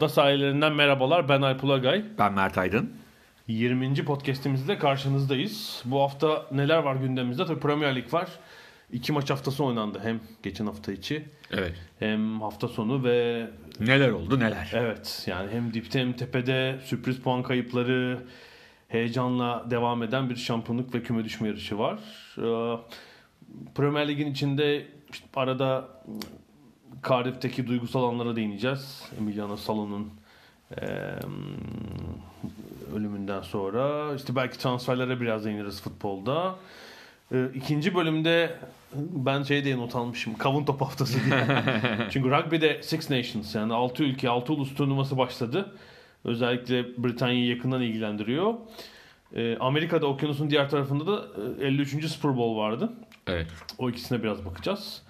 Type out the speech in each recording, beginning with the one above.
Ada sahillerinden merhabalar. Ben Alp Ulagay. Ben Mert Aydın. 20. podcastimizde karşınızdayız. Bu hafta neler var gündemimizde? Tabii Premier Lig var. İki maç haftası oynandı. Hem geçen hafta içi Evet. hem hafta sonu ve Neler oldu neler. evet yani hem dipte hem tepede sürpriz puan kayıpları heyecanla devam eden bir şampiyonluk ve küme düşme yarışı var. Ee, Premier Lig'in içinde işte arada Cardiff'teki duygusal anlara değineceğiz. Emiliano Salo'nun ölümünden sonra. işte belki transferlere biraz değiniriz futbolda. Ee, ikinci bölümde ben şey diye not almışım. Kavun top haftası diye. Çünkü rugby'de Six Nations yani 6 ülke 6 ulus turnuvası başladı. Özellikle Britanya'yı yakından ilgilendiriyor. Amerika'da okyanusun diğer tarafında da e, 53. Super Bowl vardı. Evet. O ikisine biraz bakacağız.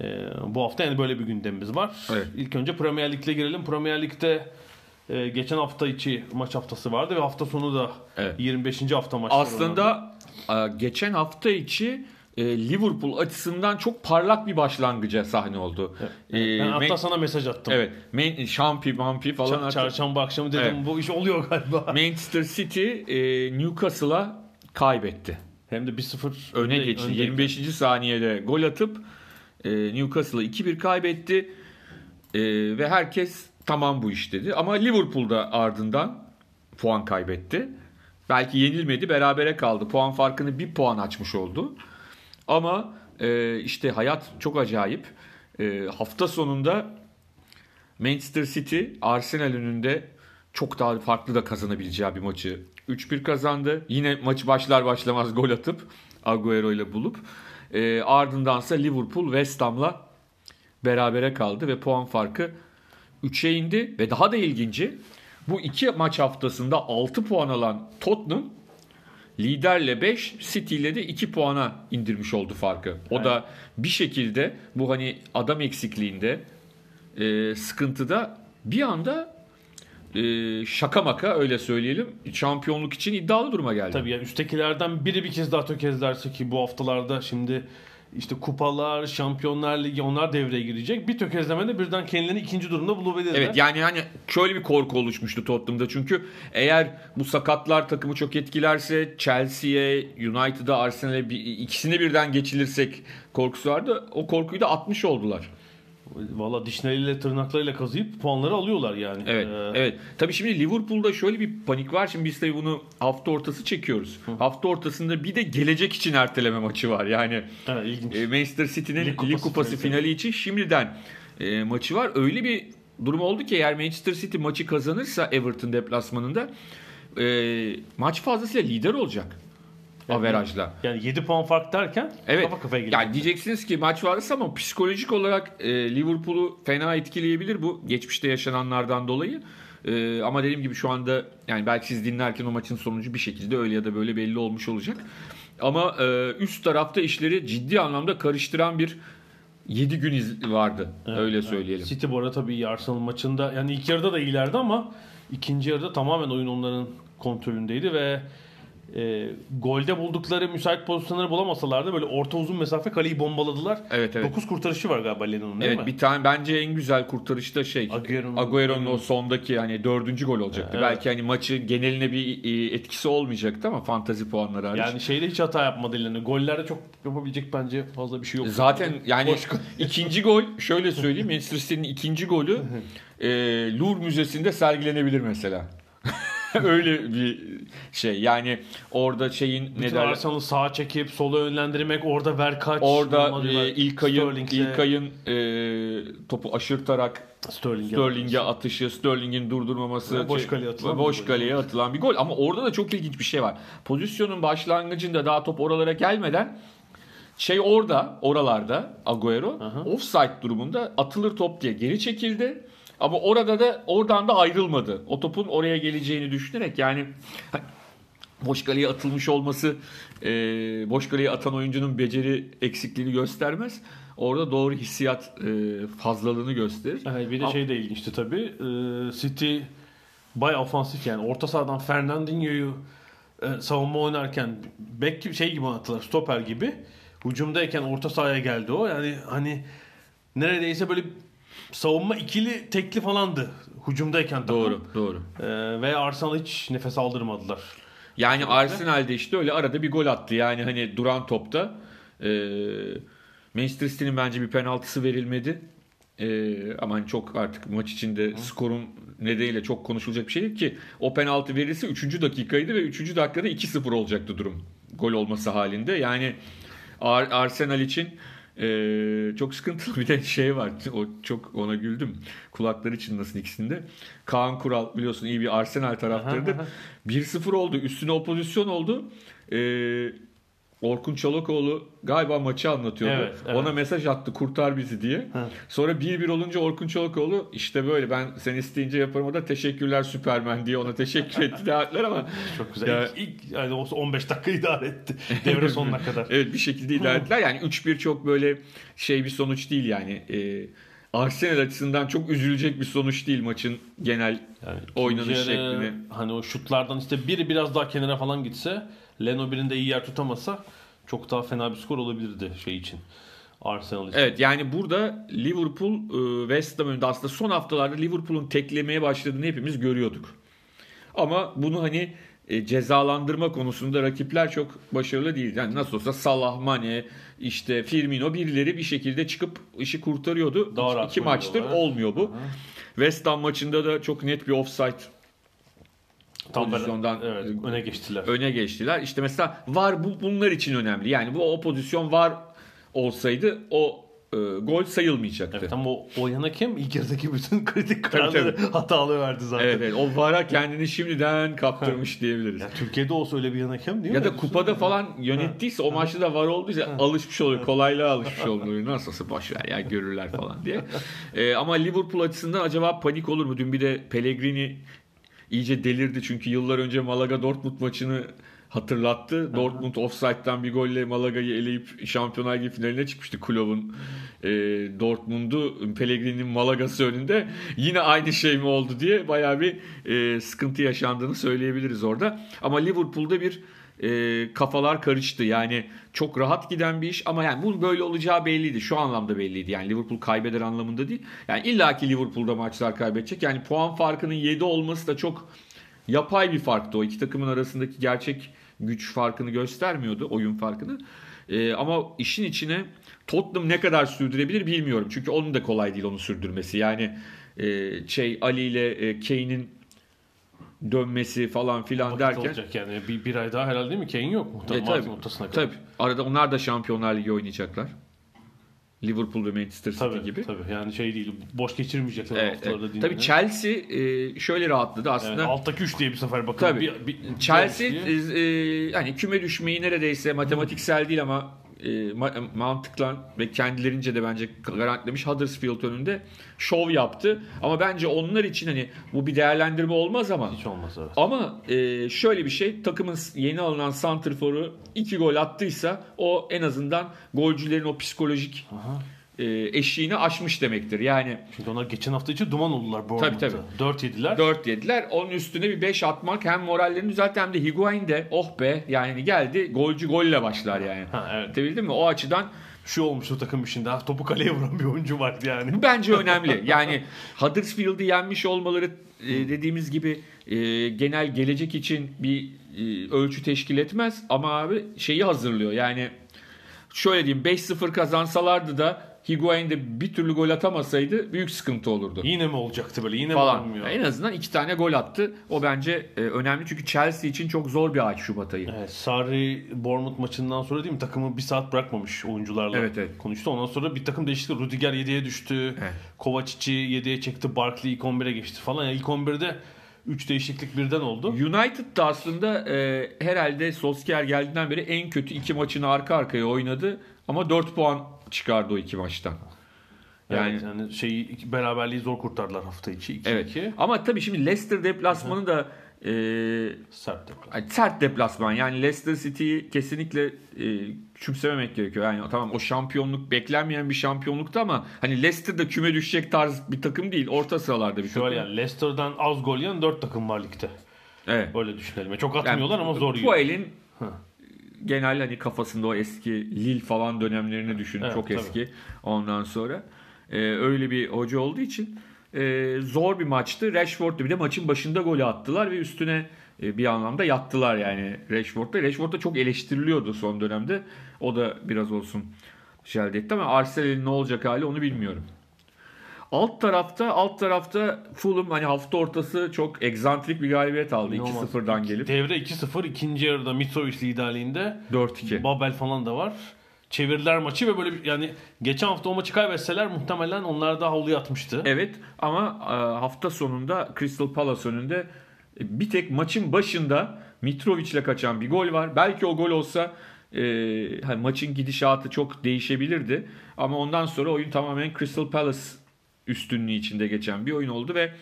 Ee, bu hafta yani böyle bir gündemimiz var. Evet. İlk önce Premier Lig'le girelim. Premier Lig'de e, geçen hafta içi maç haftası vardı ve hafta sonu da Evet. 25. hafta maçları oynandı. Aslında e, geçen hafta içi e, Liverpool açısından çok parlak bir başlangıca sahne oldu. E, ben hatta sana mesaj attım. Evet. Man- Şampi, Mampi falan. Ç- çarşamba akşamı dedim Evet. bu iş oluyor galiba. Manchester City e, Newcastle'a kaybetti. Hem de 1-0 Öne önde- geçti. önde- 25. saniyede gol atıp e, Newcastle'a 2-1 kaybetti. E, ve herkes tamam bu iş dedi. Ama Liverpool'da ardından puan kaybetti. Belki yenilmedi, berabere kaldı. Puan farkını bir puan açmış oldu. Ama e, işte hayat çok acayip. E, hafta sonunda Manchester City Arsenal önünde çok daha farklı da kazanabileceği bir maçı 3-1 kazandı. Yine maçı başlar başlamaz gol atıp Agüero ile bulup e, ardındansa Liverpool West Ham'la berabere kaldı ve puan farkı 3'e indi ve daha da ilginci bu iki maç haftasında 6 puan alan Tottenham liderle 5 City ile de 2 puana indirmiş oldu farkı. O da bir şekilde bu hani adam eksikliğinde e, sıkıntıda bir anda e, şaka maka öyle söyleyelim şampiyonluk için iddialı duruma geldi. Tabii yani üsttekilerden biri bir kez daha tökezlerse ki bu haftalarda şimdi işte kupalar, şampiyonlar ligi onlar devreye girecek. Bir tökezlemede birden kendilerini ikinci durumda bulabilirler. Evet yani hani şöyle bir korku oluşmuştu Tottenham'da çünkü eğer bu sakatlar takımı çok etkilerse Chelsea'ye, United'a, Arsenal'e bir, ikisini birden geçilirsek korkusu vardı. O korkuyu da atmış oldular. Valla dişleriyle tırnaklarıyla kazıyıp puanları alıyorlar yani. Evet, Ee, evet. Tabii şimdi Liverpool'da şöyle bir panik var. Şimdi biz tabii bunu hafta ortası çekiyoruz. Hafta ortasında bir de gelecek için erteleme maçı var. Yani evet, ilginç. e, Manchester City'nin Lig Lig Kupası Kupası, finali. finali için şimdiden e, maçı var. Öyle bir durum oldu ki eğer Manchester City maçı kazanırsa Everton deplasmanında e, maç fazlasıyla lider olacak. Averajla. Yani 7 puan fark derken Evet. kafa kafaya gelecek. Yani diyeceksiniz ki maç varsa ama psikolojik olarak e, Liverpool'u fena etkileyebilir bu geçmişte yaşananlardan dolayı. E, ama dediğim gibi şu anda yani belki siz dinlerken o maçın sonucu bir şekilde öyle ya da böyle belli olmuş olacak. Ama e, üst tarafta işleri ciddi anlamda karıştıran bir 7 gün iz vardı. öyle söyleyelim. City bu arada tabii Arsenal maçında yani ilk yarıda da iyilerdi ama ikinci yarıda tamamen oyun onların kontrolündeydi ve e, golde buldukları müsait pozisyonları bulamasalar da böyle orta uzun mesafe kaleyi bombaladılar. Evet, evet. 9 kurtarışı var galiba Lennon'un değil Evet mi? bir tane bence en güzel kurtarış da şey Agüero'nun- Agüero'nun o sondaki hani dördüncü gol olacaktı. Evet. Belki hani maçı geneline bir e, etkisi olmayacaktı ama fantazi puanları hariç. Yani şeyde hiç hata yapmadı Lennon. Gollerde çok yapabilecek bence fazla bir şey yok. Zaten yani Boş ikinci gol şöyle söyleyeyim Manchester City'nin ikinci golü e, Louvre Müzesi'nde sergilenebilir mesela. Öyle bir şey. Yani orada şeyin ne Bütün derler? Arsenal'ı sağa çekip sola yönlendirmek orada ver kaç. Orada e, İlkay'ın İlkay'ın e, topu aşırtarak Sterling'e Sterling'e atışı, Sterling'in durdurmaması, boş şey- kaleye atılan boş bir gol. kaleye atılan bir gol. Ama orada da çok ilginç bir şey var. Pozisyonun başlangıcında daha top oralara gelmeden şey orada, oralarda Agüero offside durumunda atılır top diye geri çekildi. Ama orada da oradan da ayrılmadı. O topun oraya geleceğini düşünerek yani boş kaleye atılmış olması e, boş kaleye atan oyuncunun beceri eksikliğini göstermez. Orada doğru hissiyat e, fazlalığını gösterir. Evet, bir de Ama- şey de ilginçti tabii. Ee, City bayağı ofansif yani. Orta sahadan Fernandinho'yu e, savunma oynarken bek gibi şey gibi attılar. Stoper gibi. Hücumdayken orta sahaya geldi o. Yani hani neredeyse böyle savunma ikili tekli falandı. Hücumdayken takım. Doğru, doğru. Ee, ve Arsenal hiç nefes aldırmadılar. Yani Arsenal'de işte öyle arada bir gol attı. Yani hani duran topta. E, Manchester City'nin bence bir penaltısı verilmedi. E, ama hani çok artık maç içinde skorun nedeniyle çok konuşulacak bir şey değil ki. O penaltı verilse 3. dakikaydı ve 3. dakikada 2-0 olacaktı durum. Gol olması halinde. Yani Ar- Arsenal için e, çok sıkıntılı bir de şey var. O çok ona güldüm. Kulakları çınlasın ikisinde. Kaan Kural biliyorsun iyi bir Arsenal taraftarıdır. 1-0 oldu. Üstüne opozisyon oldu. E, Orkun Çolakoğlu galiba maçı anlatıyordu. Evet, evet. Ona mesaj attı kurtar bizi diye. Sonra 1-1 olunca Orkun Çolakoğlu işte böyle ben sen isteyince yaparım o da teşekkürler Süpermen diye ona teşekkür etti derler ama Çok güzel. Ya- İlk, ilk yani o 15 dakika idare etti. Devre sonuna kadar. Evet bir şekilde idare ettiler. Yani 3-1 çok böyle şey bir sonuç değil yani. Ee, Arsenal açısından çok üzülecek bir sonuç değil maçın genel Yani oynanış şeklini. Hani o şutlardan işte biri biraz daha kenara falan gitse Leno birinde iyi yer tutamasa çok daha fena bir skor olabilirdi şey için. Arsenal için. Evet yani burada Liverpool e, West Ham önünde aslında son haftalarda Liverpool'un teklemeye başladığını hepimiz görüyorduk. Ama bunu hani e, cezalandırma konusunda rakipler çok başarılı değil. Yani nasıl olsa Salah, Mane, işte Firmino birileri bir şekilde çıkıp işi kurtarıyordu. Daha İki- maçtır oynuyorlar. olmuyor bu. West Ham maçında da çok net bir offside Tam pozisyondan- evet, öne geçtiler. öne geçtiler. İşte mesela var bu bunlar için önemli. Yani bu o pozisyon var olsaydı o e, gol sayılmayacaktı. Evet ama o, o yan hakem ilk yarıdaki bütün kritik kararları hatalı verdi zaten. Evet, evet. O VAR'a kendini şimdiden kaptırmış diyebiliriz. Ya Türkiye'de olsa öyle bir yan hakem değil Ya mi? da kupada falan yönettiyse o maçta da var olduysa alışmış oluyor. Kolaylığa alışmış oluyor. Nasılsa boş ver ya görürler falan diye. Ee, ama Liverpool açısından acaba panik olur mu? Dün bir de Pellegrini iyice delirdi çünkü yıllar önce Malaga Dortmund maçını hatırlattı. Dortmund offside'dan bir golle Malaga'yı eleyip Şampiyonlar Ligi finaline çıkmıştı Klopp'un e, Dortmund'u Pellegrini'nin Malaga'sı önünde. Yine aynı şey mi oldu diye bayağı bir e, sıkıntı yaşandığını söyleyebiliriz orada. Ama Liverpool'da bir e, kafalar karıştı. Yani çok rahat giden bir iş ama yani bunun böyle olacağı belliydi. Şu anlamda belliydi. Yani Liverpool kaybeder anlamında değil. Yani illaki Liverpool'da maçlar kaybedecek. Yani puan farkının 7 olması da çok yapay bir farktı. O iki takımın arasındaki gerçek güç farkını göstermiyordu. Oyun farkını. E, ama işin içine Tottenham ne kadar sürdürebilir bilmiyorum. Çünkü onun da kolay değil onu sürdürmesi. Yani e, şey Ali ile e, Kane'in dönmesi falan filan Vakit derken olacak yani. Bir, bir ay daha herhalde değil mi? Kane yok mu? e, Tam tabii, Mart'ın ortasına kadar. tabii. Arada onlar da Şampiyonlar Ligi oynayacaklar. Liverpool ve Manchester City Tabii, gibi. tabii. Yani şey değil. Boş geçirmeyecekler Evet, haftalarda evet. Tabii Chelsea e, şöyle rahatladı aslında. alttaki 3 diye bir sefer bakalım. Tabii. Bir, bir, Chelsea bir- e, hani küme düşmeyi neredeyse matematiksel değil ama e, ma- mantıkla ve kendilerince de bence garantilemiş Huddersfield önünde şov yaptı. Ama bence onlar için hani bu bir değerlendirme olmaz ama hiç olmaz evet. ama e, şöyle bir şey takımın yeni alınan santrforu iki gol attıysa o en azından golcülerin o psikolojik Aha. E, eşiğini aşmış demektir. Yani Çünkü onlar geçen hafta için duman oldular Bournemouth'ta. Tabii, 4 yediler. 4 yediler. Onun üstüne bir 5 atmak hem morallerini düzeltti hem de Higuain de oh be yani geldi golcü golle başlar yani. Ha, evet. Anlatabildim mi? O açıdan Şu olmuş o takım içinde. Ha, topu kaleye vuran bir oyuncu vardı yani. bu bence önemli. Yani Huddersfield'ı yenmiş olmaları e, dediğimiz gibi e, genel gelecek için bir ölçü teşkil etmez ama abi şeyi hazırlıyor. Yani şöyle diyeyim 5-0 kazansalardı da Higuain de bir türlü gol atamasaydı büyük sıkıntı olurdu. Yine mi olacaktı böyle? Yine mi falan. olmuyor? En azından iki tane gol attı. O bence e, önemli çünkü Chelsea için çok zor bir ay Şubat ayı. Evet, Sarri Bournemouth maçından sonra değil mi takımı bir saat bırakmamış oyuncularla Evet, evet. konuştu. Ondan sonra bir takım değişiklik. Rudiger 7'ye düştü. Evet. Kovacic'i 7'ye çekti. Barkley ilk 11'e geçti falan. Yani ilk 11'de 3 değişiklik birden oldu. United da aslında e, herhalde Solskjaer geldiğinden beri en kötü iki maçını arka arkaya oynadı. Ama 4 puan çıkardı o iki maçtan. Yani, Yani yani şeyi beraberliği zor kurtardılar hafta içi 2-2. evet. Ama tabii şimdi Leicester deplasmanı da e, Sert deplasman. Sert deplasman. Yani Leicester City'yi kesinlikle e, küçümsememek gerekiyor. Yani tamam o şampiyonluk beklenmeyen bir şampiyonluktu ama hani Leicester'da küme düşecek tarz bir takım değil. Orta sıralarda bir takım. Şöyle yani Leicester'dan az gol yiyen 4 takım var ligde. Evet. Öyle düşünelim. Yani Çok atmıyorlar ama zor yiyor. Puel'in Hı. Genel hani kafasında o eski Lille falan dönemlerini düşün. Evet, çok tabii. eski. Ondan sonra e, öyle bir hoca olduğu için e, zor bir maçtı. Rashford'da bir de maçın başında golü attılar ve üstüne e, bir anlamda yattılar yani Rashford'da. Rashford da çok eleştiriliyordu son dönemde. O da biraz olsun şey elde etti ama Arsenal'in ne olacak hali onu bilmiyorum. Alt tarafta alt tarafta Fulham hani hafta ortası çok egzantrik bir galibiyet aldı İnanılmaz. 2-0'dan gelip Devre 2-0 ikinci yarıda Mitrovic liderliğinde 4-2. Babel falan da var. Çevirdiler maçı ve böyle bir, yani geçen hafta o maçı kaybetseler muhtemelen onlar da havluya atmıştı. Evet ama e, hafta sonunda Crystal Palace önünde e, bir tek maçın başında Mitrovic'le kaçan bir gol var. Belki o gol olsa e, hani maçın gidişatı çok değişebilirdi. Ama ondan sonra oyun tamamen Crystal Palace üstünlüğü içinde geçen bir oyun oldu ve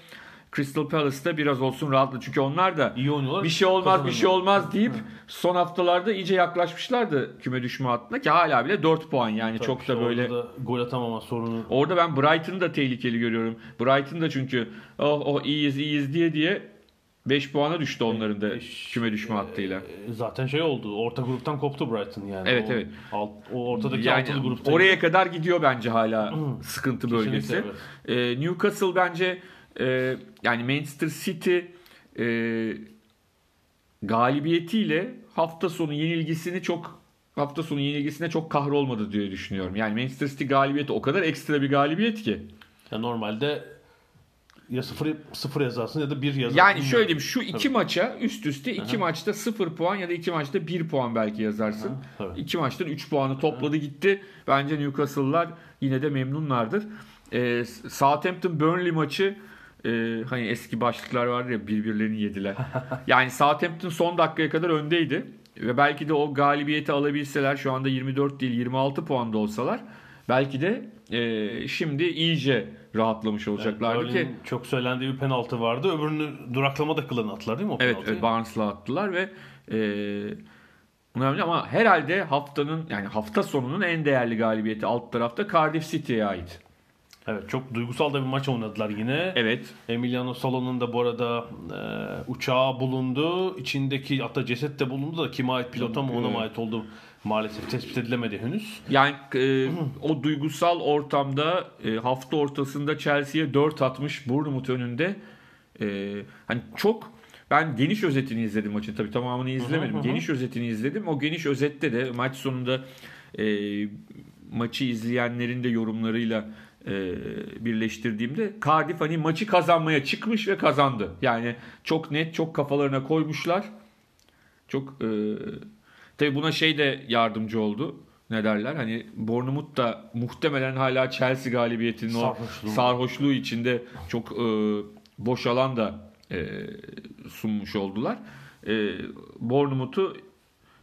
Crystal Palace'da biraz olsun rahatladı. Çünkü onlar da İyi oynuyorlar. bir şey olmaz bir şey olmaz deyip son haftalarda iyice yaklaşmışlardı küme düşme hattına ki hala bile 4 puan yani Tabii çok işte da böyle orada da gol atamama sorunu. Orada ben Brighton'ı da tehlikeli görüyorum. Brighton da çünkü oh, oh iyiyiz iyiyiz diye diye 5 puana düştü onların da Beş- küme düşme hattıyla. E, Zaten şey oldu. Orta gruptan koptu Brighton yani. Evet, o, evet. Alt, o ortadaki Yani altılı grupta. oraya kadar gidiyor bence hala sıkıntı bölgesi. evet. Ee, Newcastle bence e, yani Manchester City e, galibiyetiyle hafta sonu yenilgisini çok hafta sonu yenilgisine çok kahrolmadı diye düşünüyorum. Yani Manchester City galibiyeti o kadar ekstra bir galibiyet ki. Ya normalde ya sıfır, sıfır yazarsın ya da bir yazarsın. Yani şöyle diyeyim şu iki Tabii. maça üst üste iki maçta 0 puan ya da iki maçta 1 puan belki yazarsın. Aha, tabii. İki maçtan 3 puanı topladı gitti. Bence Newcastle'lar yine de memnunlardır. Ee, Southampton Burnley maçı e, hani eski başlıklar vardı ya birbirlerini yediler. yani Southampton son dakikaya kadar öndeydi. Ve belki de o galibiyeti alabilseler şu anda 24 değil 26 puanda olsalar belki de e, şimdi iyice rahatlamış olacaklardı ki. Burnley'in çok söylendiği bir penaltı vardı. Öbürünü duraklama da kılığına attılar değil mi o Evet, penaltıyı? evet Barnes'la attılar ve e, önemli ama herhalde haftanın yani hafta sonunun en değerli galibiyeti alt tarafta Cardiff City'ye ait. Evet çok duygusal da bir maç oynadılar yine. Evet. Emiliano Salo'nun da bu arada e, uçağı bulundu. İçindeki hatta ceset de bulundu da kime ait pilota mı ona mı ait oldu maalesef tespit edilemedi henüz. Yani e, o duygusal ortamda e, hafta ortasında Chelsea'ye 4 atmış Bournemouth önünde. E, hani çok ben geniş özetini izledim maçın. Tabii tamamını izlemedim. Hı hı hı. Geniş özetini izledim. O geniş özette de maç sonunda e, maçı izleyenlerin de yorumlarıyla e, birleştirdiğimde Cardiff hani maçı kazanmaya çıkmış ve kazandı. Yani çok net, çok kafalarına koymuşlar. Çok e, tabii buna şey de yardımcı oldu. Ne derler? Hani Bournemouth da muhtemelen hala Chelsea galibiyetinin o Sarhoşluğu. sarhoşluğu içinde çok e, boş alan da e, sunmuş oldular. E, Bournemouth'u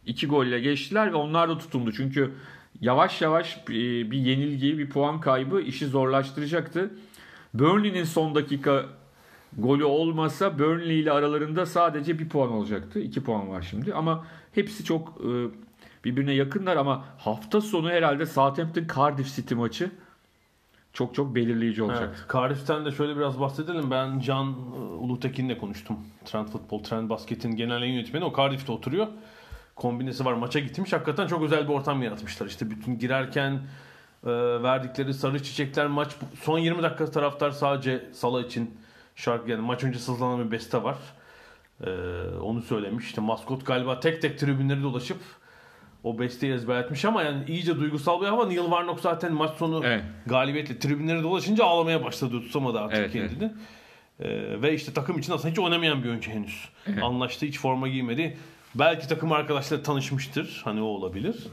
iki golle geçtiler ve onlar da tutundu. Çünkü yavaş yavaş e, bir yenilgi, bir puan kaybı işi zorlaştıracaktı. Burnley'nin son dakika golü olmasa Burnley ile aralarında sadece bir puan olacaktı. İki puan var şimdi ama hepsi çok e, birbirine yakınlar ama hafta sonu herhalde Southampton Cardiff City maçı çok çok belirleyici olacak. Evet, Cardiff'ten de şöyle biraz bahsedelim. Ben Can e, Ulutekin'le konuştum. Trend Futbol, Trend Basket'in genel yayın yönetmeni. O Cardiff'te oturuyor. Kombinesi var maça gitmiş. Hakikaten çok özel bir ortam yaratmışlar. İşte bütün girerken e, verdikleri sarı çiçekler maç son 20 dakika taraftar sadece Sala için şarkı yani maç önce sızlanan bir beste var. E, onu söylemiş. İşte maskot galiba tek tek tribünleri dolaşıp o besteyi ezberletmiş ama yani iyice duygusal bir ama Neil Warnock zaten maç sonu Evet. galibiyetle tribünleri dolaşınca ağlamaya başladı tutamadı artık Evet, kendini. Ee, ve işte takım için aslında hiç oynamayan bir oyuncu henüz. Anlaştı hiç forma giymedi. Belki takım arkadaşları tanışmıştır. Hani o olabilir.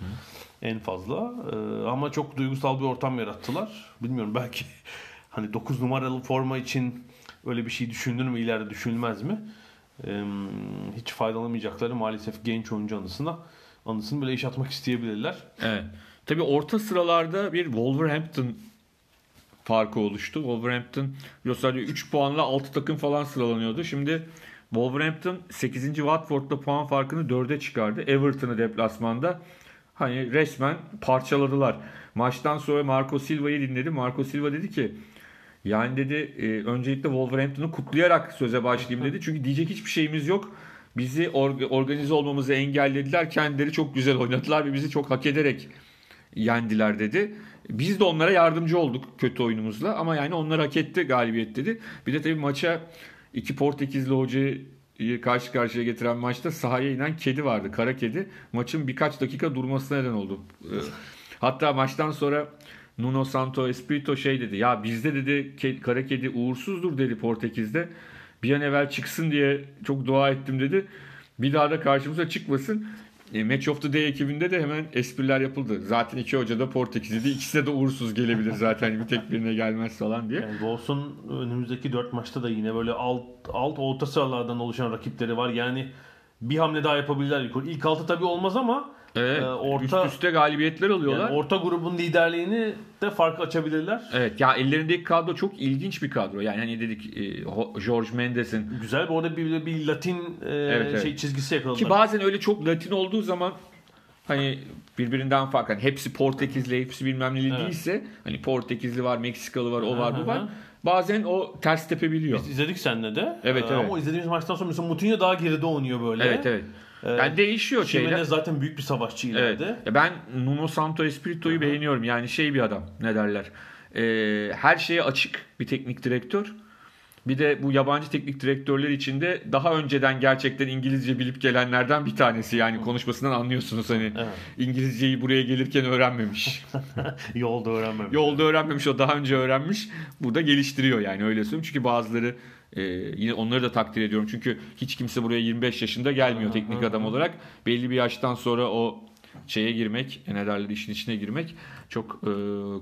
En fazla. Ee, ama çok duygusal bir ortam yarattılar. Bilmiyorum belki hani 9 numaralı forma için öyle bir şey düşünülür mü ileride düşünülmez mi? Hiç faydalanamayacakları maalesef genç oyuncu anısına anısını böyle iş atmak isteyebilirler. Evet. Tabii orta sıralarda bir Wolverhampton farkı oluştu. Wolverhampton biliyorsun 3 puanla 6 takım falan sıralanıyordu. Şimdi Wolverhampton 8. Watford'la puan farkını 4'e çıkardı. Everton'ı deplasmanda hani resmen parçaladılar. Maçtan sonra Marco Silva'yı dinledi. Marco Silva dedi ki yani dedi e, öncelikle Wolverhampton'u kutlayarak söze başlayayım dedi. Çünkü diyecek hiçbir şeyimiz yok. Bizi orga- organize olmamızı engellediler. Kendileri çok güzel oynadılar ve bizi çok hak ederek yendiler dedi. Biz de onlara yardımcı olduk kötü oyunumuzla ama yani onlar hak etti galibiyet dedi. Bir de tabii maça iki Portekizli hocayı karşı karşıya getiren maçta sahaya inen kedi vardı. Kara kedi. Maçın birkaç dakika durmasına neden oldu. Ee, Hatta maçtan sonra Nuno Santo Espirito şey dedi. Ya bizde dedi ke- kara kedi uğursuzdur dedi Portekiz'de. Bir an evvel çıksın diye çok dua ettim dedi. Bir daha da karşımıza çıkmasın. E, Match of the Day ekibinde de hemen espriler yapıldı. Zaten iki hoca da Portekizliydi. İkisine de uğursuz gelebilir zaten. Bir tek birine gelmez falan diye. Yani Wolves'un önümüzdeki 4 maçta da yine böyle alt alt orta sıralardan oluşan rakipleri var. Yani bir hamle daha yapabilirler. İlk altı tabii olmaz ama Evet, e, orta üst üste galibiyetler alıyorlar. yani orta grubun liderliğini de fark açabilirler. Evet ya ellerindeki kadro çok ilginç bir kadro. Yani hani dedik e, George Mendes'in Güzel. Bu arada bir, bir Latin e, evet. şey çizgisi yakaladılar. Ki bazen öyle çok Latin olduğu zaman hani birbirinden farklı. Hani hepsi Portekizli, hepsi bilmem neli Evet. değilse hani Portekizli var, Meksikalı var, o var, bu var. Bazen o ters tepebiliyor. Biz izledik seninle de. Evet, Ee, evet. Ama izlediğimiz maçtan sonra mesela Moutinho daha geride oynuyor böyle. Evet evet. Yani değişiyor şeyler. Jimenez zaten büyük bir savaşçı Evet. ileride. Ya Ben Nuno Santo Espirito'yu beğeniyorum. Yani şey bir adam. Ne derler? Ee, her şeye açık bir teknik direktör. Bir de bu yabancı teknik direktörler içinde daha önceden gerçekten İngilizce bilip gelenlerden bir tanesi. Yani konuşmasından anlıyorsunuz hani Evet. İngilizceyi buraya gelirken öğrenmemiş. Yolda öğrenmem. Yolda öğrenmemiş o daha önce öğrenmiş. Burada geliştiriyor yani öyle söyleyeyim. Çünkü bazıları e, yine onları da takdir ediyorum. Çünkü hiç kimse buraya 25 yaşında gelmiyor teknik adam olarak. Belli bir yaştan sonra o şeye girmek, ne derler işin içine girmek çok e,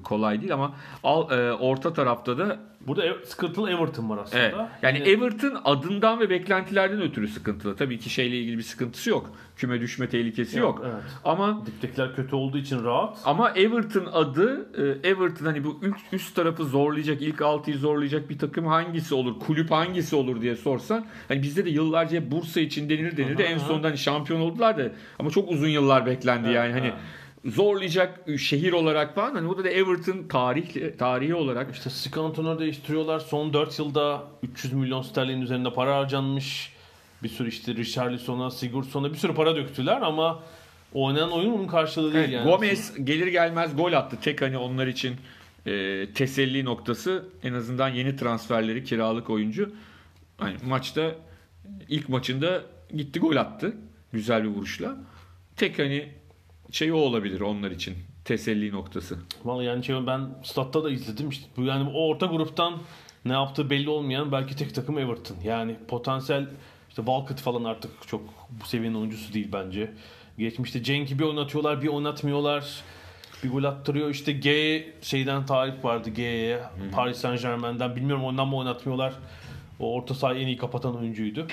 kolay değil ama al, e, orta tarafta da Burada ev, sıkıntılı Everton var aslında. evet. Yani Yine- Everton adından ve beklentilerden ötürü sıkıntılı. Tabii ki şeyle ilgili bir sıkıntısı yok. Küme düşme tehlikesi yok. Evet. Ama Diptekiler kötü olduğu için rahat. ama Everton adı e, Everton hani bu üst, üst tarafı zorlayacak, ilk altıyı zorlayacak bir takım hangisi olur, kulüp hangisi olur diye sorsan hani bizde de yıllarca Bursa için denir denirdi. Aha, En sonunda hani şampiyon oldular da ama çok uzun yıllar beklendi yani hani zorlayacak şehir olarak falan hani burada da Everton tarih tarihi olarak İşte Skanton'u değiştiriyorlar. Son 4 yılda 300 milyon sterlin üzerinde para harcanmış. Bir sürü işte Richarlison'a, Sigurdsson'a bir sürü para döktüler ama oynanan oyun onun karşılığı değil Evet, yani. Gomez gelir gelmez gol attı. Tek hani onlar için e, teselli noktası en azından yeni transferleri kiralık oyuncu. Hani maçta ilk maçında gitti gol attı. Güzel bir vuruşla. Tek hani şey o olabilir onlar için. Teselli noktası. Vallahi yani şey, ben statta da izledim. İşte bu yani o orta gruptan ne yaptığı belli olmayan belki tek takım Everton. Yani potansiyel işte Walcott falan artık çok bu seviyenin oyuncusu değil bence. Geçmişte Cenk'i bir oynatıyorlar bir oynatmıyorlar. Bir gol attırıyor. İşte G şeyden tarif vardı G'ye. Paris Saint Germain'den. Bilmiyorum ondan mı oynatmıyorlar. O orta sahayı en iyi kapatan oyuncuydu.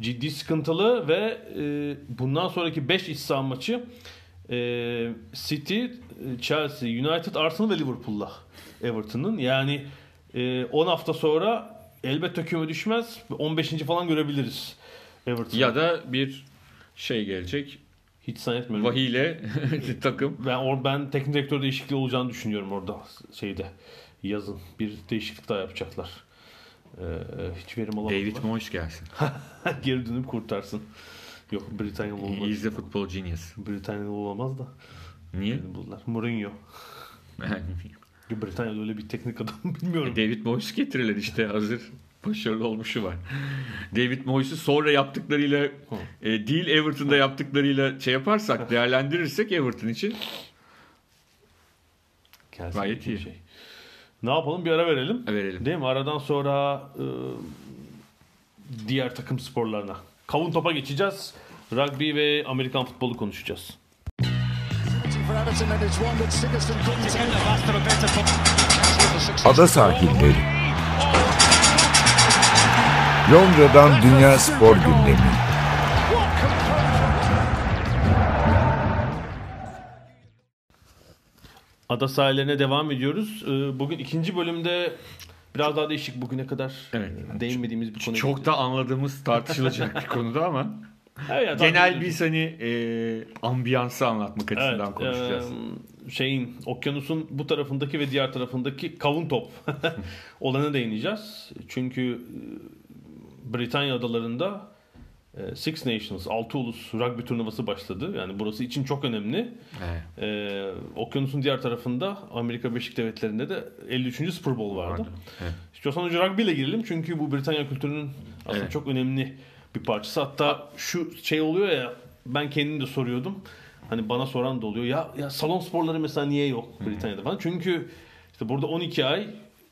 Ciddi sıkıntılı ve e, bundan sonraki 5 iç maçı e, City, Chelsea, United, Arsenal ve Liverpool'la Everton'ın. Yani e, 10 hafta sonra elbette küme düşmez. 15. falan görebiliriz Everton'ı. Ya da bir şey gelecek. Hiç zannetmiyorum. Vahiyle takım. Ben or ben teknik direktör değişikliği olacağını düşünüyorum orada şeyde yazın bir değişiklik daha yapacaklar. Ee, hiç verim alamadılar. David Moyes gelsin. Geri dönüp kurtarsın. Yok Britanyalı olmaz. He's a football genius. Britanyalı olamaz da. Niye? Birini buldular. Mourinho. Britanya'da öyle bir teknik adam bilmiyorum. David Moyes getirirler işte hazır başarılı olmuşu var. David Moyes'u sonra yaptıklarıyla e, değil Everton'da yaptıklarıyla şey yaparsak değerlendirirsek Everton için Gelsin Gayet iyi. Şey. Ne yapalım bir ara verelim. verelim. Değil mi? Aradan sonra e, diğer takım sporlarına. Kavun topa geçeceğiz. Rugby ve Amerikan futbolu konuşacağız. Ada sahilleri. Londra'dan Dünya Spor Gündemi. Ada sahillerine devam ediyoruz. E, bugün ikinci bölümde biraz daha değişik bugüne kadar Evet. değinmediğimiz bir konu. çok da anladığımız tartışılacak bir konuda ama Evet, genel bir hani e, ambiyansı anlatmak açısından Evet, konuşacağız. e, şeyin okyanusun bu tarafındaki ve diğer tarafındaki kavun top olana değineceğiz. Çünkü e, Britanya adalarında Six Nations, altı ulus rugby turnuvası başladı. Yani burası için çok önemli. Evet. E, okyanusun diğer tarafında Amerika Birleşik Devletleri'nde de 53. Super Bowl vardı. Vardı, evet. İstiyorsan önce rugby ile girelim çünkü bu Britanya kültürünün aslında Evet. çok önemli bir parçası. Hatta şu şey oluyor ya ben kendim de soruyordum. Hani bana soran da oluyor. Ya ya salon sporları mesela niye yok Britanya'da falan? Çünkü işte burada 12 ay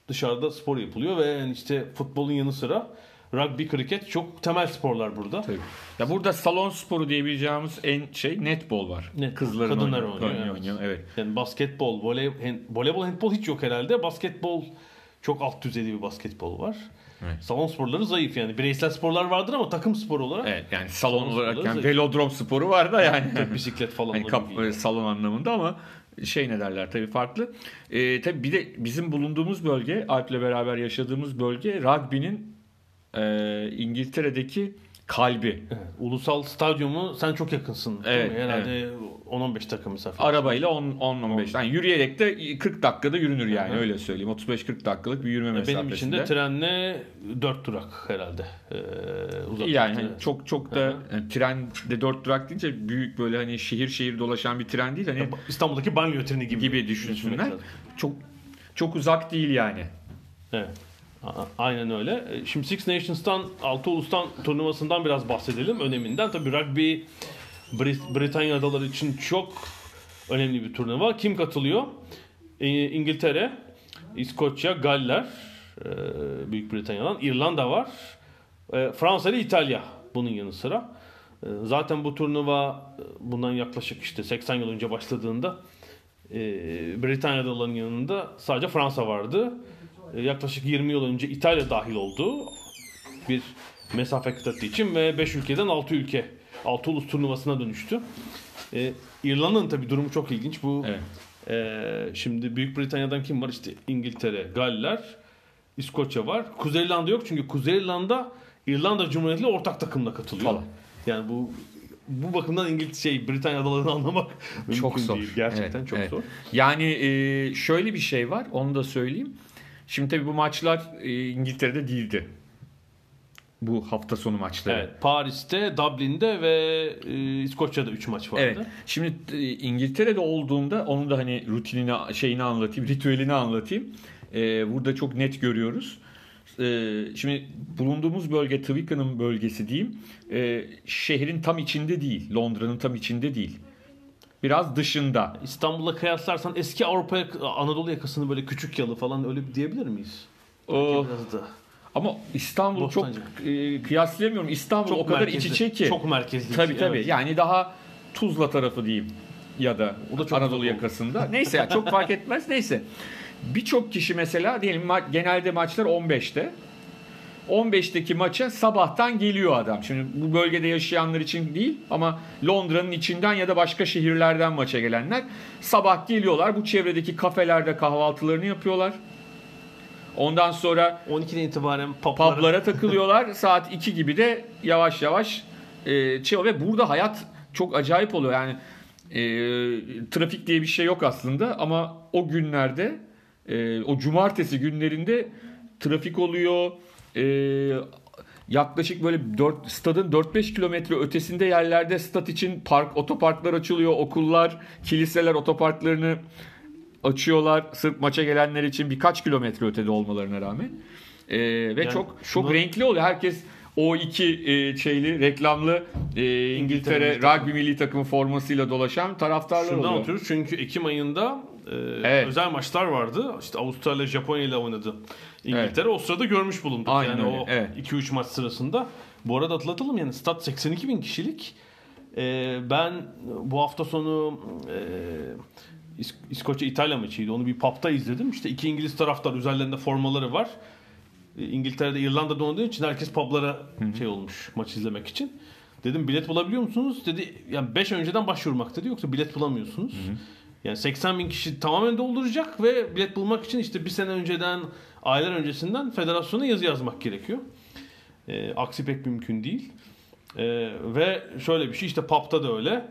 dışarıda spor yapılıyor ve yani işte futbolun yanı sıra rugby, kriket çok temel sporlar burada. Tabii. Ya burada salon sporu diyebileceğimiz en şey netbol var. Net- Kızların kadınlar oynuyor, oynuyor, oynuyor, evet. oynuyor, evet. Yani basketbol, voley, hand- voleybol, handbol hiç yok herhalde. Basketbol çok alt düzeyde bir basketbol var. Evet. Salon sporları zayıf yani. Bireysel sporlar vardır ama takım spor olarak Evet yani salon Salon olarak yani zayıf. velodrom sporu var da yani. bisiklet falan hani kap, salon anlamında ama şey ne derler tabii farklı. Ee, tabii bir de bizim bulunduğumuz bölge Alp'le beraber yaşadığımız bölge rugby'nin e, İngiltere'deki kalbi. Evet, Ulusal stadyumu sen çok yakınsın. Evet, mi? Herhalde 10-15 dakika mesafe. Arabayla 10-15 yani yürüyerek de 40 dakikada yürünür yani öyle söyleyeyim. 35-40 dakikalık bir yürüme mesafesinde. Benim için de trenle 4 durak herhalde. Ee, uzaklıkta. Yani hani çok çok da yani tren de 4 durak deyince büyük böyle hani şehir şehir dolaşan bir tren değil hani İstanbul'daki banyo treni gibi. gibi düşünsünler. Çok çok uzak değil yani. Evet. Aynen öyle. E, Şimdi Six Nations'tan, Altı Ulus'tan turnuvasından biraz bahsedelim. Öneminden. Tabii rugby Brit- Britanya adaları için çok önemli bir turnuva. Kim katılıyor? E, İngiltere, İskoçya, Galler, e, Büyük Britanya'dan, İrlanda var. Fransa ile İtalya bunun yanı sıra. Zaten bu turnuva bundan yaklaşık işte 80 yıl önce başladığında Britanya adalarının yanında sadece Fransa vardı. Yaklaşık 20 yıl önce İtalya dahil oldu bir mesafe kıtası için ve 5 ülkeden 6 ülke 6 ulus turnuvasına dönüştü. E, İrlanda'nın tabii durumu çok ilginç. Bu Evet. e, şimdi Büyük Britanya'dan kim var? İşte İngiltere, Galler, İskoçya var. Kuzey İrlanda yok çünkü Kuzey İrlanda İrlanda Cumhuriyeti ile ortak takımla katılıyor. Falan. Yani bu bu bakımdan İngiliz şey Britanya adalarını anlamak Çok zor. değil. Gerçekten Evet, çok evet. zor. Yani e, şöyle bir şey var onu da söyleyeyim. Şimdi tabii bu maçlar e, İngiltere'de değildi. Bu hafta sonu maçları. Evet, Paris'te, Dublin'de ve e, İskoçya'da 3 maç vardı. Evet. Şimdi e, İngiltere'de olduğunda onun da hani rutinini şeyini anlatayım, ritüelini anlatayım. E, burada çok net görüyoruz. E, şimdi bulunduğumuz bölge Twickenham bölgesi diyeyim. E, şehrin tam içinde değil. Londra'nın tam içinde değil. Biraz dışında. İstanbul'la kıyaslarsan eski Avrupa Anadolu yakasını böyle küçük yalı falan öyle bir diyebilir miyiz? O, Biraz da. ama İstanbul çok e, kıyaslayamıyorum. İstanbul Çok o kadar merkezli, iç içe ki. Çok merkezli. Tabii tabii. Evet. Yani daha Tuzla tarafı diyeyim ya da O da çok Anadolu yakasında. Neyse ya çok fark etmez. Neyse. Birçok kişi mesela diyelim ma- genelde maçlar 15'te. 15'teki maça sabahtan geliyor adam. Şimdi bu bölgede yaşayanlar için değil ama Londra'nın içinden ya da başka şehirlerden maça gelenler sabah geliyorlar. Bu çevredeki kafelerde kahvaltılarını yapıyorlar. Ondan sonra 12'den itibaren publara, publara takılıyorlar. Saat 2 gibi de yavaş yavaş e, çıkıyor ve burada hayat çok acayip oluyor. Yani e, trafik diye bir şey yok aslında ama o günlerde e, o cumartesi günlerinde trafik oluyor. E, yaklaşık böyle 4 stadın 4-5 kilometre ötesinde yerlerde stat için park otoparklar açılıyor. Okullar, kiliseler otoparklarını açıyorlar sırf maça gelenler için birkaç kilometre ötede olmalarına rağmen. E, ve Yani çok şunu- çok renkli oluyor. Herkes o iki e, şeyli reklamlı e, İngiltere rugby milli takımı formasıyla dolaşan taraftarlar Şundan oluyor. oturuyoruz çünkü Ekim ayında e, Evet. özel maçlar vardı. İşte Avustralya, Japonya ile oynadı. İngiltere o sırada görmüş bulunduk. Aynen yani öyle, o evet. 2-3 maç sırasında. Bu arada atlatalım yani stat 82 bin kişilik. E, ben bu hafta sonu e, İs- İskoçya İtalya maçıydı. Onu bir pub'da izledim. İşte iki İngiliz taraftar üzerlerinde formaları var. E, İngiltere'de İrlanda'da oynadığı için herkes publara şey olmuş maç izlemek için. Dedim bilet bulabiliyor musunuz? Dedi yani 5 önceden başvurmak dedi yoksa bilet bulamıyorsunuz. Yani 80 bin kişi tamamen dolduracak ve bilet bulmak için işte bir sene önceden, aylar öncesinden federasyona yazı yazmak gerekiyor. E, aksi pek mümkün değil. E, ve şöyle bir şey işte pub'da da öyle.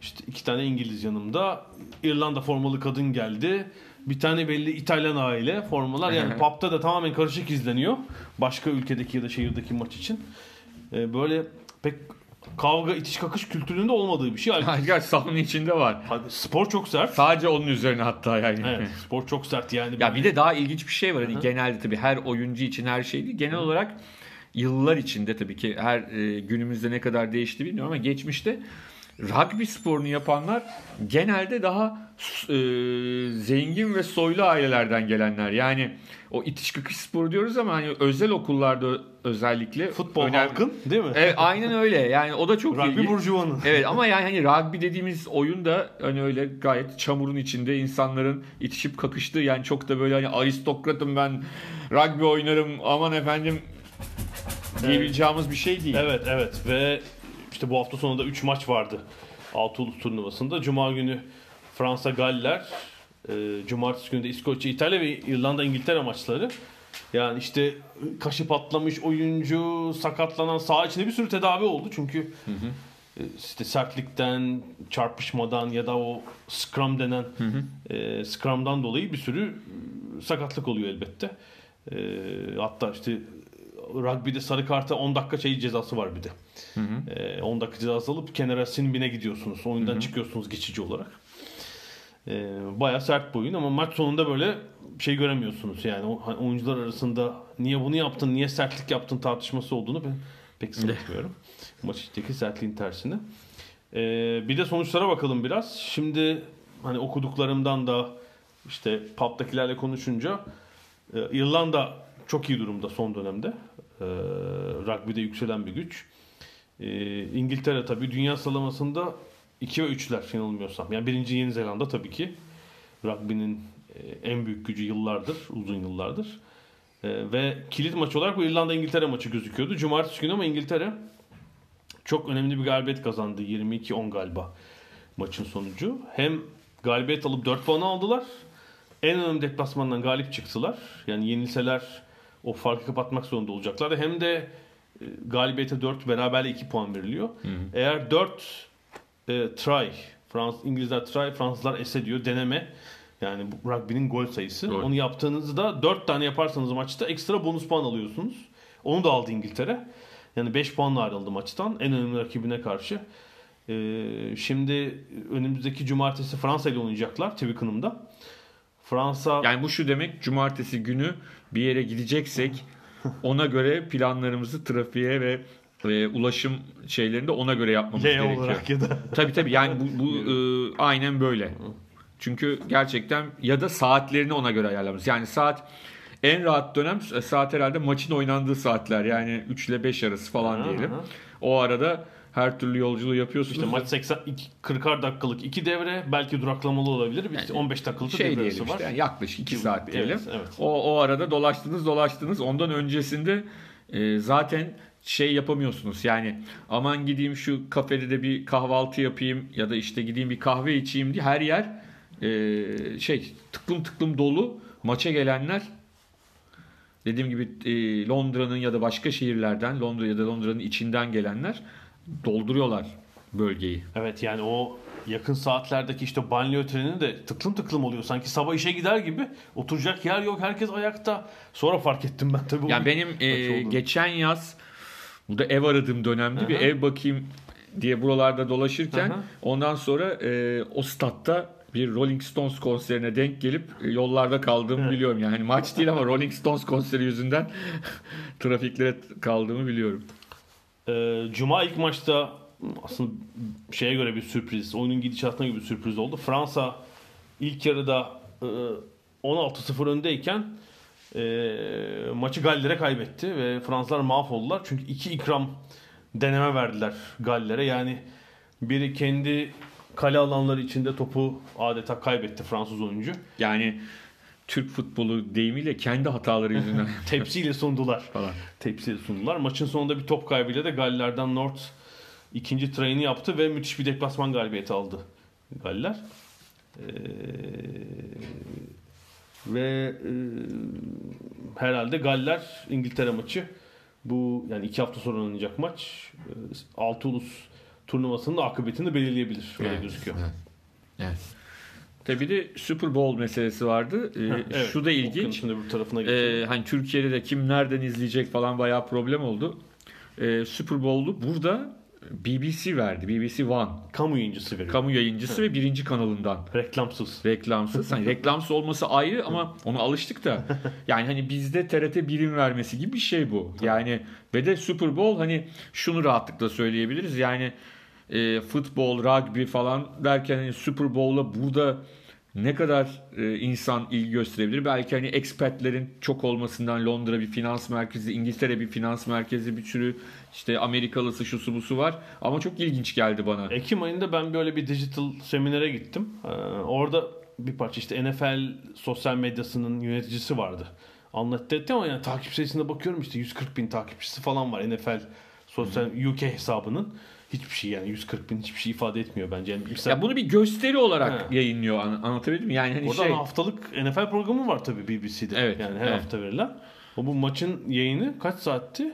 İşte iki tane İngiliz yanımda. İrlanda formalı kadın geldi. Bir tane belli İtalyan aile formalar. Yani pub'da da tamamen karışık izleniyor. Başka ülkedeki ya da şehirdeki maç için. Ee, böyle pek kavga itiş kakış kültüründe olmadığı bir şey. Halbuki Gerçi sahanın içinde var. Hadi, spor çok sert. Sadece onun üzerine hatta yani. Evet, spor çok sert yani. Ya bir de daha ilginç bir şey var. Hani genelde tabii her oyuncu için her şey değil. Genel olarak yıllar içinde tabii ki her e, günümüzde ne kadar değişti bilmiyorum ama geçmişte rugby sporunu yapanlar genelde daha e, zengin ve soylu ailelerden gelenler. Yani o itiş kakış sporu diyoruz ama hani özel okullarda özellikle futbol önem- halkın değil mi? Evet, aynen öyle. Yani o da çok Rugby burjuvanın. Evet ama yani hani rugby dediğimiz oyun da hani öyle gayet çamurun içinde insanların itişip kakıştığı yani çok da böyle hani aristokratım ben rugby oynarım aman efendim diyebileceğimiz bir şey değil. Evet evet ve işte bu hafta sonunda 3 maç vardı. Altı ulus turnuvasında. Cuma günü Fransa Galler, e, cumartesi günü de İskoçya, İtalya ve İrlanda İngiltere maçları. Yani işte kaşı patlamış oyuncu, sakatlanan saha içinde bir sürü tedavi oldu. Çünkü e, işte sertlikten, çarpışmadan ya da o scrum denen e, scrum'dan dolayı bir sürü e, sakatlık oluyor elbette. E, hatta işte rugby'de sarı karta 10 dakika şey cezası var bir de. E, 10 dakika cezası alıp kenara sinbine gidiyorsunuz. Oyundan çıkıyorsunuz geçici olarak. E, bayağı sert bir oyun ama maç sonunda böyle şey göremiyorsunuz. Yani hani oyuncular arasında niye bunu yaptın, niye sertlik yaptın tartışması olduğunu ben pek sanmıyorum. Maç içindeki sertliğin tersine. E, bir de sonuçlara bakalım biraz. Şimdi hani okuduklarımdan da işte pub'dakilerle konuşunca e, İrlanda çok iyi durumda son dönemde. E, rugby'de yükselen bir güç. E, İngiltere tabii dünya sıralamasında 2 ve 3'ler yanılmıyorsam. Yani birinci Yeni Zelanda tabii ki. Rugby'nin e, en büyük gücü yıllardır, uzun yıllardır. E, ve kilit maç olarak bu İrlanda-İngiltere maçı gözüküyordu. Cumartesi günü ama İngiltere çok önemli bir galibiyet kazandı. 22-10 galiba maçın sonucu. Hem galibiyet alıp 4 puan aldılar. En önemli deplasmandan galip çıktılar. Yani yenilseler o farkı kapatmak zorunda olacaklar. Hem de e, galibiyete 4 beraberle 2 puan veriliyor. Eğer 4 e, try, Frans, İngilizler try, Fransızlar es ediyor deneme. Yani rugby'nin gol sayısı. Gol. Onu yaptığınızda 4 tane yaparsanız maçta ekstra bonus puan alıyorsunuz. Onu da aldı İngiltere. Yani 5 puanla ayrıldı maçtan en önemli rakibine karşı. Ee, şimdi önümüzdeki cumartesi Fransa ile oynayacaklar Twickenham'da. Fransa Yani bu şu demek cumartesi günü bir yere gideceksek ona göre planlarımızı trafiğe ve e, ulaşım şeylerinde ona göre yapmamız L gerekiyor. olarak ya da Tabii tabii yani bu, bu e, aynen böyle. Çünkü gerçekten ya da saatlerini ona göre ayarlamamız. Yani saat en rahat dönem e, saat herhalde maçın oynandığı saatler. Yani 3 ile 5 arası falan diyelim. O arada her türlü yolculuğu yapıyorsunuz. işte maç 80 40'ar dakikalık 2 devre belki duraklamalı olabilir. Bir 15 dakikalık da şey devre diyelim var. işte yani yaklaşık 2 saat Evet, diyelim. evet. O, o arada dolaştınız dolaştınız. Ondan öncesinde e, zaten şey yapamıyorsunuz. Yani aman gideyim şu kafede de bir kahvaltı yapayım ya da işte gideyim bir kahve içeyim diye her yer e, şey tıklım tıklım dolu. Maça gelenler dediğim gibi e, Londra'nın ya da başka şehirlerden Londra ya da Londra'nın içinden gelenler dolduruyorlar bölgeyi. Evet yani o yakın saatlerdeki işte banliyö treni de tıklım tıklım oluyor. Sanki sabah işe gider gibi oturacak yer yok. Herkes ayakta. Sonra fark ettim ben tabii. Yani o benim e, geçen yaz burada ev aradığım dönemde bir Aha. ev bakayım diye buralarda dolaşırken Aha. ondan sonra e, o statta bir Rolling Stones konserine denk gelip e, yollarda kaldığımı biliyorum. Yani hani maç değil ama Rolling Stones konseri yüzünden trafiklere kaldığımı biliyorum. Ee, Cuma ilk maçta aslında şeye göre bir sürpriz, oyunun gidişatına göre bir sürpriz oldu. Fransa ilk yarıda e, 16-0 öndeyken e, maçı Galler'e kaybetti ve Fransızlar mahvoldular. Çünkü iki ikram deneme verdiler Galler'e. Yani biri kendi kale alanları içinde topu adeta kaybetti Fransız oyuncu. Yani Türk futbolu deyimiyle kendi hataları yüzünden Tepsiyle sundular. falan. tepsiyle sundular. Maçın sonunda bir top kaybıyla da Galler'den North ikinci trayını yaptı ve müthiş bir deplasman galibiyeti aldı Galler. Ee, ve e, herhalde Galler İngiltere maçı bu yani iki hafta sonra oynanacak maç e, altı ulus turnuvasının akıbetini belirleyebilir. Öyle Evet, gözüküyor. evet. Evet. Tabii bir de Super Bowl meselesi vardı. Ee, Evet, şu da ilginç. okyanusun öbür tarafına geçiyor. Ee, hani Türkiye'de de kim nereden izleyecek falan bayağı problem oldu. Ee, Super Bowl'u burada BBC verdi. BBC One. Kamu yayıncısı veriyor. Kamu yayıncısı ve birinci kanalından. Reklamsız. Reklamsız. Hani reklamsız olması ayrı ama ona alıştık da. Yani hani bizde TRT birim vermesi gibi bir şey bu. Yani ve de Super Bowl hani şunu rahatlıkla söyleyebiliriz. Yani e, futbol, rugby falan derken hani Super Bowl'a burada ne kadar e, insan ilgi gösterebilir? Belki hani expatlerin çok olmasından Londra bir finans merkezi, İngiltere bir finans merkezi, bir sürü işte Amerikalısı şusu busu var. Ama çok ilginç geldi bana. Ekim ayında ben böyle bir digital seminere gittim. Ee, orada bir parça işte NFL sosyal medyasının yöneticisi vardı. Anlattı etti ama yani takip sayısına bakıyorum işte 140 bin takipçisi falan var NFL sosyal UK hesabının. Hiçbir şey yani 140 bin hiçbir şey ifade etmiyor bence. Yani mesela Ya bunu bir gösteri olarak Ha. yayınlıyor an- anlatabildim mi? Yani hani Oradan şey haftalık NFL programı var tabii BBC'de. Evet, Yani her evet. hafta verilen. O bu maçın yayını kaç saatti?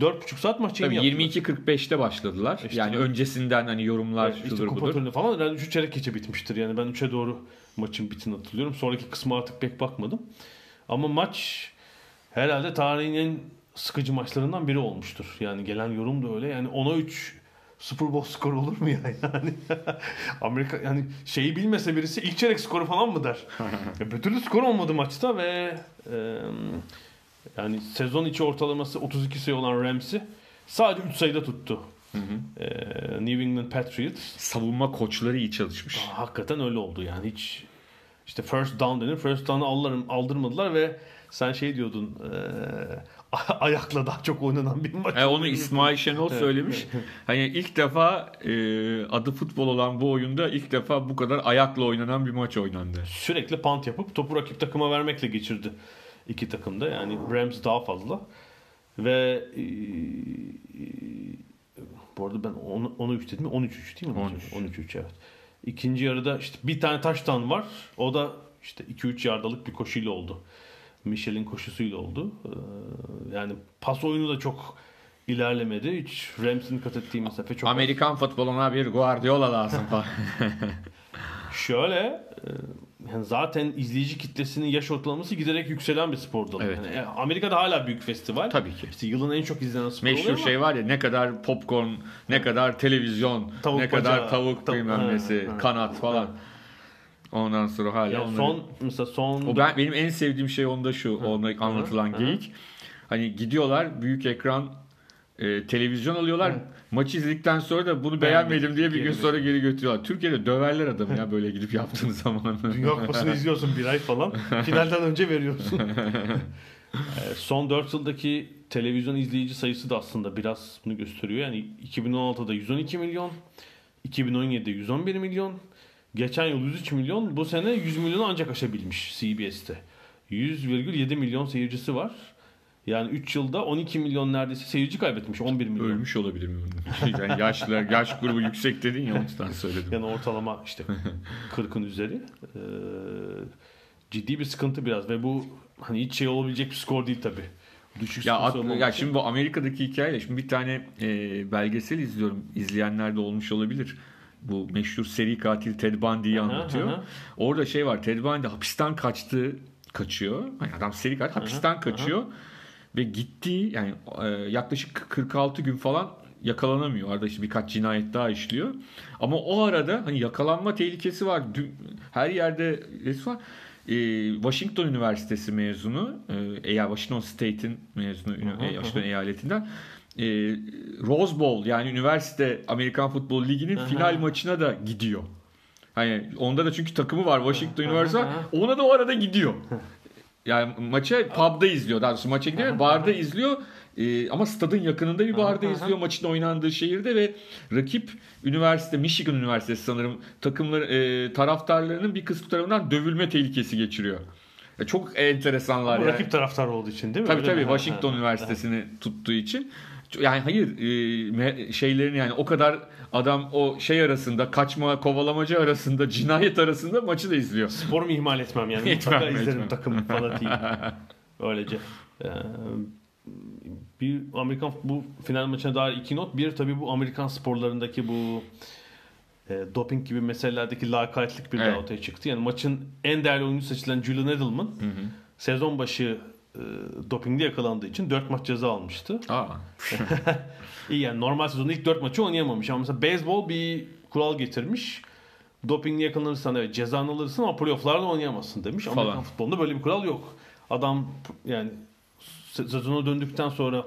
4,5 saat maç yayını tabii yaptılar. 22.45'te başladılar. İşte yani bu- öncesinden hani yorumlar Evet, işte şudur kupa budur. falan herhalde 3 çeyrek geçe bitmiştir. Yani ben 3'e doğru maçın bittiğini hatırlıyorum. Sonraki kısmı artık pek bakmadım. Ama maç herhalde tarihin en sıkıcı maçlarından biri olmuştur. Yani gelen yorum da öyle. Yani 10'a 3 Super Bowl skoru olur mu ya? Yani Amerika yani şeyi bilmese birisi ilk çeyrek skoru falan mı der? ya bir türlü skor olmadı maçta ve e, yani sezon içi ortalaması 32 sayı olan Rams'i sadece 3 sayıda tuttu. E, New England Patriots Savunma koçları iyi çalışmış. Hakikaten öyle oldu yani hiç işte first down denir. First down'ı aldırm- aldırmadılar ve sen şey diyordun ayakla daha çok oynanan bir maç. E, onu İsmail Şenol söylemiş. Hani ilk defa e, adı futbol olan bu oyunda ilk defa bu kadar ayakla oynanan bir maç oynandı. Sürekli punt yapıp topu rakip takıma vermekle geçirdi iki takımda. Yani Rams daha fazla. Ve eee, bu arada ben 10'u 3 dedim. 13-3 değil mi? 13. 13-3 evet. İkinci yarıda işte bir tane taştan var. O da işte 2-3 yardalık bir koşuyla oldu. Michel'in koşusuyla oldu. Ee, yani pas oyunu da çok ilerlemedi. Hiç Rams'in kat ettiği mesafe çok Amerikan futboluna bir Guardiola lazım falan. Şöyle e, yani zaten izleyici kitlesinin yaş ortalaması giderek yükselen bir spor dalı. Evet. Yani, e, Amerika'da hala büyük festival. Tabii ki. İşte yılın en çok izlenen sporu Meşhur oluyor ama şey var ya ne kadar popcorn, ne kadar televizyon, Tavuk ne kadar bacağı, tavuk tavuk- bilmem ha, nesi, ha. kanat falan. Ondan sonra hala yani onları- son mesela son O ben benim en sevdiğim şey onda şu, onda anlatılan hı. geyik. Hani gidiyorlar büyük ekran e, televizyon alıyorlar. Maçı izledikten sonra da bunu beğenmedim diye bir gün sonra geri götürüyorlar. Türkiye'de döverler adamı ya böyle gidip yaptığın zaman. Dünya Kupası'nı izliyorsun bir ay falan. Finalden önce veriyorsun. Ee, Son 4 yıldaki televizyon izleyici sayısı da aslında biraz bunu gösteriyor. Yani 2016'da 112 milyon, 2017'de 111 milyon, geçen yıl 103 milyon, bu sene 100 milyonu ancak aşabilmiş CBS'te. 100,7 milyon seyircisi var. Yani 3 yılda 12 milyon neredeyse seyirci kaybetmiş. 11 milyon. Ölmüş olabilir mi? yani yaşlılar, yaş grubu yüksek dedin ya o yüzden söyledim. Yani ortalama işte 40'ın üzeri. Ee, ciddi bir sıkıntı biraz ve bu hani hiç şey olabilecek bir skor değil tabii. Düşük Ya, at- ya şimdi bu Amerika'daki hikaye şimdi bir tane e, belgesel izliyorum. İzleyenler de olmuş olabilir. Bu meşhur seri katil Ted Bundy'yi Aha, anlatıyor. aha. Orada şey var. Ted Bundy hapisten kaçtı, kaçıyor. Hani adam seri katil hapisten kaçıyor ve gittiği yani e, yaklaşık 46 gün falan yakalanamıyor. Arada işte birkaç cinayet daha işliyor. Ama o arada hani yakalanma tehlikesi var. Her yerde res var. Ee, Washington Üniversitesi mezunu, e, Washington State'in mezunu, e, Washington eyaletinden. E, Rose Bowl yani üniversite Amerikan Futbol Ligi'nin final maçına da gidiyor. Hani onda da çünkü takımı var Washington Üniversitesi. var. Ona da o arada gidiyor. Yani maçı pub'da izliyor. Daha doğrusu maça gidiyor. Barda izliyor. Ee, ama stadın yakınında bir barda izliyor maçın oynandığı şehirde ve rakip üniversite Michigan Üniversitesi sanırım takımlar e, taraftarlarının bir kısmı tarafından dövülme tehlikesi geçiriyor. Ya çok enteresanlar Bu yani. rakip taraftar olduğu için değil mi? Tabii Öyle tabii mi? Washington. Üniversitesi'ni tuttuğu için. Yani hayır e, şeylerin yani o kadar adam o şey arasında kaçma kovalamacı arasında cinayet arasında maçı da izliyor. Sporumu ihmal etmem yani. Etmem, Mutlaka izlerim etmem. takım fanatiyim. Öylece. Ee, bir Amerikan bu final maçına dair iki not. Bir tabii bu Amerikan sporlarındaki bu e, doping gibi meselelerdeki lakaytlık bir Evet. daha ortaya çıktı. Yani maçın en değerli oyuncusu seçilen Julian Edelman sezon başı e, dopingde yakalandığı için 4 maç ceza almıştı. Aa. İyi yani normal sezonda ilk 4 maçı oynayamamış ama mesela beyzbol bir kural getirmiş. Dopingle yakalanırsan evet cezanı alırsın ama playofflarda oynayamazsın demiş. Falan. Amerikan futbolunda böyle bir kural yok. Adam yani se- sezona döndükten sonra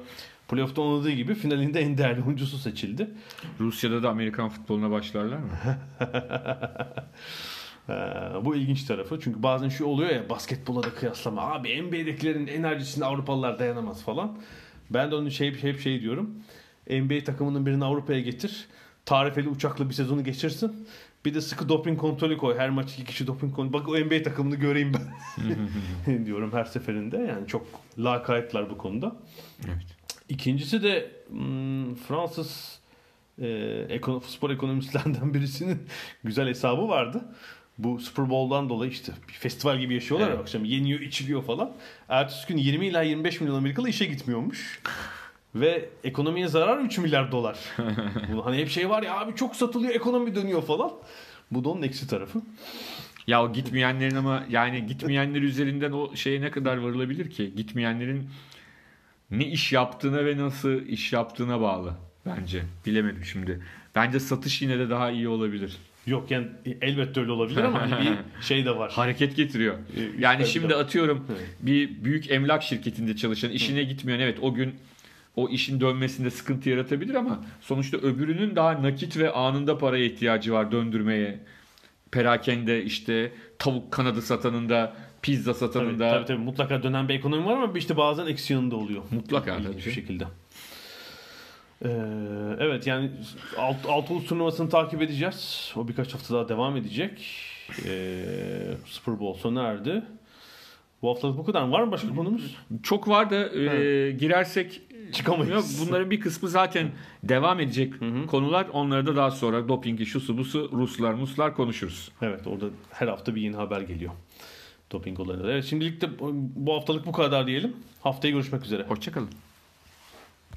playoff'ta oynadığı gibi finalinde en değerli oyuncusu seçildi. Rusya'da da Amerikan futboluna başlarlar mı? Ee, bu ilginç tarafı. Çünkü bazen şu oluyor ya basketbola da kıyaslama. Abi NBA'dekilerin enerjisine Avrupalılar dayanamaz falan. Ben de onun şey hep şey diyorum. NBA takımının birini Avrupa'ya getir. Tarifeli uçakla bir sezonu geçirsin. Bir de sıkı doping kontrolü koy. Her maç iki kişi doping kontrolü. Bak o NBA takımını göreyim ben. diyorum her seferinde. Yani çok lakaytlar bu konuda. Evet. İkincisi de hmm, Fransız e, ekono- spor ekonomistlerden birisinin güzel hesabı vardı. Bu Super Bowl'dan dolayı işte bir festival gibi yaşıyorlar ya Evet. akşam yeniyor içiliyor falan. Ertesi gün 20 ila 25 milyon Amerikalı işe gitmiyormuş. Ve ekonomiye zarar 3 milyar dolar. Hani hep şey var ya abi çok satılıyor ekonomi dönüyor falan. Bu da onun eksi tarafı. Ya o gitmeyenlerin ama yani gitmeyenler üzerinden o şeye ne kadar varılabilir ki? Gitmeyenlerin ne iş yaptığına ve nasıl iş yaptığına bağlı bence. Bilemedim şimdi. Bence satış yine de daha iyi olabilir. Yok yani elbette öyle olabilir ama hani bir şey de var. Hareket getiriyor. Ee, Yani tabii, şimdi atıyorum bir büyük emlak şirketinde çalışan işine gitmeyen evet o gün o işin dönmesinde sıkıntı yaratabilir ama sonuçta öbürünün daha nakit ve anında paraya ihtiyacı var döndürmeye. Perakende işte tavuk kanadı satanın da pizza satanın Tabii, da tabii tabii mutlaka dönen bir ekonomi var ama işte bazen eksi yanında oluyor. Mutlaka tabii. bir şekilde. Ee, evet yani alt, alt ulus turnuvasını takip edeceğiz. O birkaç hafta daha devam edecek. Ee, Super Bowl sona erdi. Bu haftalık bu kadar. Var mı başka konumuz? çok var da e, girersek Çıkamayız. Yok, bunların bir kısmı zaten devam edecek konular. Onları da daha sonra dopingi şusu busu Ruslar Muslar konuşuruz. Evet orada her hafta bir yeni haber geliyor. Doping olayları. Evet şimdilik de bu haftalık bu kadar diyelim. Haftaya görüşmek üzere. Hoşçakalın.